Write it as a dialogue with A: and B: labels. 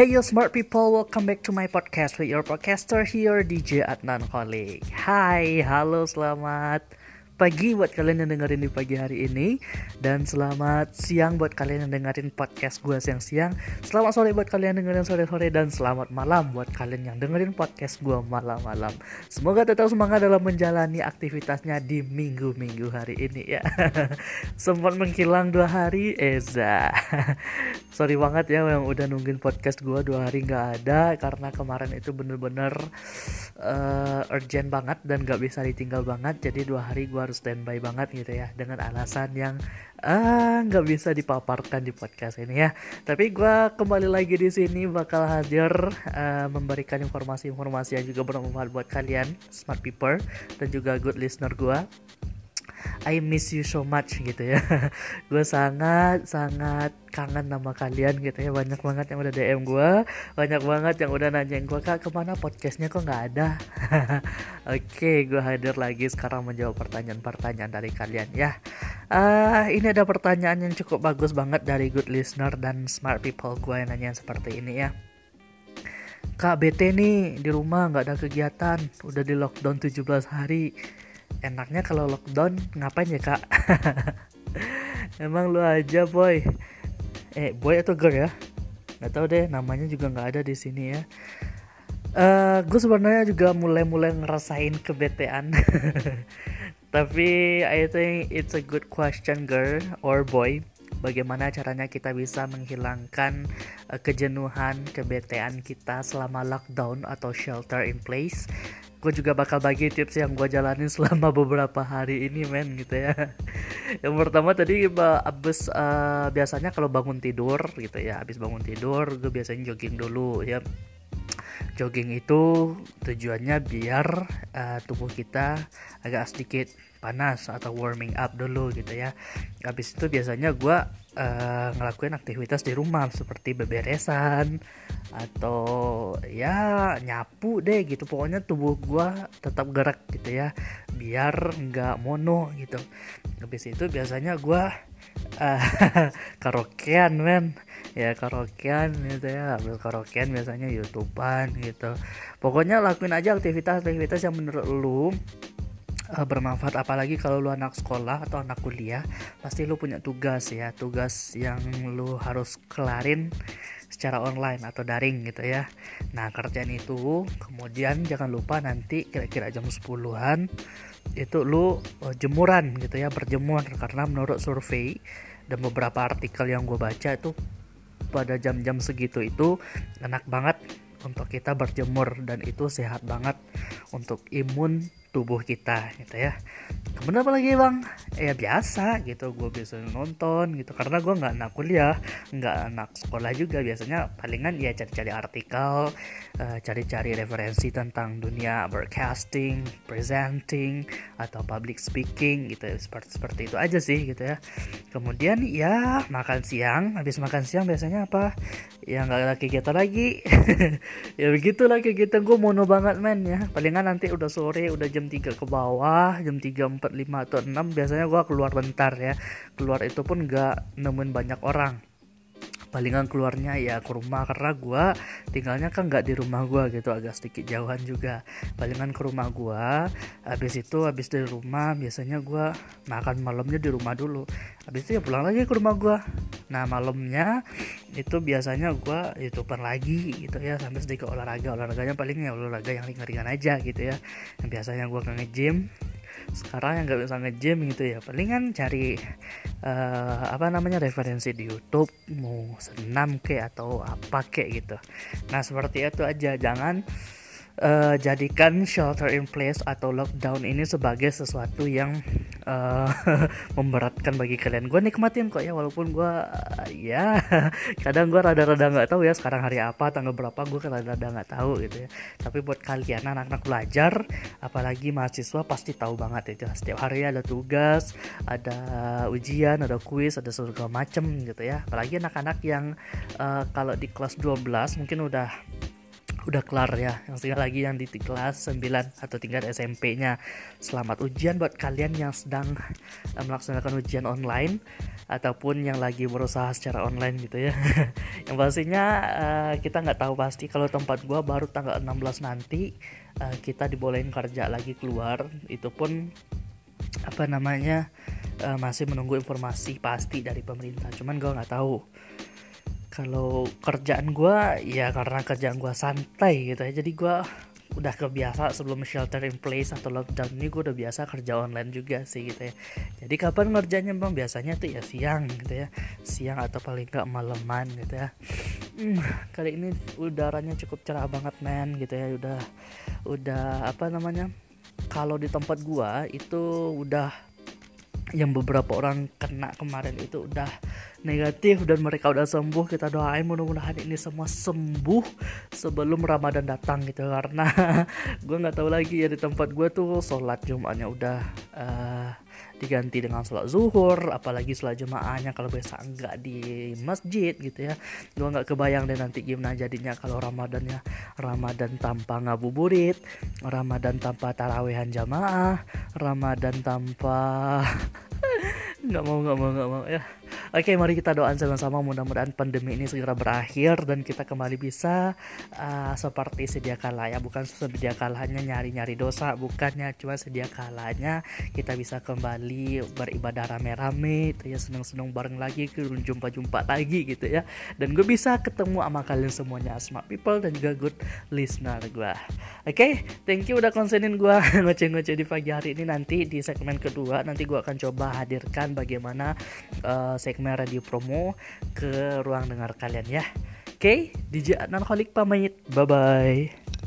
A: Hey you smart people, welcome back to my podcast with your podcaster here DJ Adnan Kholik. Hai, halo, selamat pagi buat kalian yang dengerin di pagi hari ini dan selamat siang buat kalian yang dengerin podcast gue siang-siang. Selamat sore buat kalian yang dengerin sore-sore dan selamat malam buat kalian yang dengerin podcast gue malam-malam. Semoga tetap semangat dalam menjalani aktivitasnya di minggu-minggu hari ini ya. Sempat menghilang dua hari, Eza. Sorry banget ya yang udah nungguin podcast gue dua hari nggak ada karena kemarin itu bener-bener uh, urgent banget dan gak bisa ditinggal banget. Jadi dua hari gue harus standby banget gitu ya dengan alasan yang ah nggak bisa dipaparkan di podcast ini ya. Tapi gue kembali lagi di sini bakal hadir uh, memberikan informasi-informasi yang juga bermanfaat buat kalian smart people dan juga good listener gue. I miss you so much gitu ya. Gue sangat sangat kangen nama kalian gitu ya. Banyak banget yang udah DM gue banyak banget yang udah nanyain gue kak ke mana podcastnya? Kok nggak ada? Oke okay, gue hadir lagi sekarang menjawab pertanyaan-pertanyaan dari kalian ya. Uh, ini ada pertanyaan yang cukup bagus banget dari good listener dan smart people gue yang nanya seperti ini ya. Kak BT nih di rumah nggak ada kegiatan. Udah di lockdown 17 hari enaknya kalau lockdown ngapain ya kak? Emang lu aja boy. Eh boy atau girl ya? Nggak tahu deh namanya juga nggak ada di sini ya. Uh, eh, gue sebenarnya juga mulai-mulai ngerasain kebetean. Tapi I think it's a good question girl or boy bagaimana caranya kita bisa menghilangkan uh, kejenuhan kebetean kita selama lockdown atau shelter in place. Gue juga bakal bagi tips yang gue jalanin selama beberapa hari ini men gitu ya. Yang pertama tadi abis uh, biasanya kalau bangun tidur gitu ya abis bangun tidur gue biasanya jogging dulu ya jogging itu tujuannya biar uh, tubuh kita agak sedikit panas atau warming up dulu gitu ya. Habis itu biasanya gue uh, ngelakuin aktivitas di rumah seperti beberesan atau ya nyapu deh gitu. Pokoknya tubuh gue tetap gerak gitu ya biar nggak mono gitu. Habis itu biasanya gue karaokean men. Ya karaokean gitu ya ambil karaokean biasanya youtubean gitu. Pokoknya lakuin aja aktivitas-aktivitas yang menurut lu uh, bermanfaat. Apalagi kalau lu anak sekolah atau anak kuliah pasti lu punya tugas ya. Tugas yang lu harus kelarin secara online atau daring gitu ya. Nah kerjaan itu kemudian jangan lupa nanti kira-kira jam 10-an itu lu uh, jemuran gitu ya berjemur. Karena menurut survei dan beberapa artikel yang gue baca itu pada jam-jam segitu itu enak banget untuk kita berjemur dan itu sehat banget untuk imun tubuh kita gitu ya. Kemudian apa lagi bang? Ya biasa gitu. Gue bisa nonton gitu. Karena gue nggak anak kuliah nggak anak sekolah juga. Biasanya palingan ya cari-cari artikel uh, cari-cari referensi tentang dunia broadcasting presenting atau public speaking gitu. Seperti seperti itu aja sih gitu ya. Kemudian ya makan siang. Habis makan siang biasanya apa? Ya nggak ada kegiatan lagi. Ya begitulah kegiatan gue mono banget men ya. Palingan nanti udah sore udah jam 3 ke bawah jam 3, 4, 5 atau 6 biasanya gue keluar bentar ya. Keluar itu pun nggak nemuin banyak orang palingan keluarnya ya ke rumah karena gue tinggalnya kan nggak di rumah gue gitu agak sedikit jauhan juga. Palingan ke rumah gue habis itu habis dari rumah biasanya gue makan malamnya di rumah dulu. Habis itu ya pulang lagi ke rumah gue nah malamnya itu biasanya gue youtuber lagi gitu ya sampai sedikit olahraga. Olahraganya paling ya olahraga yang ringan-ringan aja gitu ya. Yang biasanya gue nge-gym sekarang yang nggak bisa nge-gym gitu ya. Palingan cari uh, apa namanya referensi di YouTube mau senam ke atau apa kek gitu. Nah seperti itu aja. Jangan uh, jadikan shelter in place atau lockdown ini sebagai sesuatu yang uh, memberatkan bagi kalian. Gue nikmatin kok ya walaupun gue uh, ya kadang gue rada-rada nggak tahu ya sekarang hari apa tanggal berapa gue rada-rada nggak tahu gitu ya. Tapi buat kalian anak-anak belajar apalagi mahasiswa pasti tahu banget itu setiap hari ada tugas, ada ujian, ada kuis, ada segala macem gitu ya. Apalagi anak-anak yang uh, kalau di kelas 12 mungkin udah udah kelar ya. Yang tinggal lagi yang di kelas 9 atau tingkat SMP-nya selamat ujian buat kalian yang sedang uh, melaksanakan ujian online ataupun yang lagi berusaha secara online gitu ya. Yang pastinya uh, kita nggak tahu pasti kalau tempat gua baru tanggal 16 nanti uh, kita dibolehin kerja lagi keluar. Itu pun apa namanya masih menunggu informasi pasti dari pemerintah. Cuman gua nggak tahu kalau kerjaan gue ya karena kerjaan gue santai gitu ya. Jadi gue udah kebiasa sebelum shelter in place atau lockdown ini gue udah biasa kerja online juga sih gitu ya. Jadi kapan ngerjainnya? Bang biasanya tuh ya siang gitu ya. Siang atau paling gak maleman gitu ya. Hmm, kali ini udaranya cukup cerah banget men gitu ya. Udah udah apa namanya kalau di tempat gua itu udah yang beberapa orang kena kemarin itu udah negatif dan mereka udah sembuh. Kita doain mudah-mudahan ini semua sembuh sebelum Ramadan datang gitu. Karena gue nggak tahu lagi ya di tempat gue tuh sholat Jumatnya udah uh, diganti dengan sholat zuhur apalagi sholat jemaahnya kalau biasa enggak di masjid gitu ya. Gue nggak kebayang deh nanti gimana jadinya kalau Ramadannya Ramadan tanpa ngabuburit Ramadan tanpa tarawehan jamaah Ramadan tanpa nggak mau nggak mau nggak mau ya Oke, mari kita doakan sama-sama mudah-mudahan pandemi ini segera berakhir dan kita kembali bisa uh, seperti sedia kala ya, bukan sedia kalanya nyari-nyari dosa, bukannya cuma sedia kalanya kita bisa kembali beribadah rame-rame, itu ya seneng-seneng bareng lagi, jumpa-jumpa lagi gitu ya. Dan gue bisa ketemu sama kalian semuanya smart people dan juga good listener gue. Oke, thank you udah konsenin gue ngoceh-ngoceh di pagi hari ini nanti di segmen kedua nanti gue akan coba hadirkan bagaimana uh, segmen segmen radio promo ke ruang dengar kalian ya. Oke, okay, DJ Adnan Kholik pamit. Bye bye.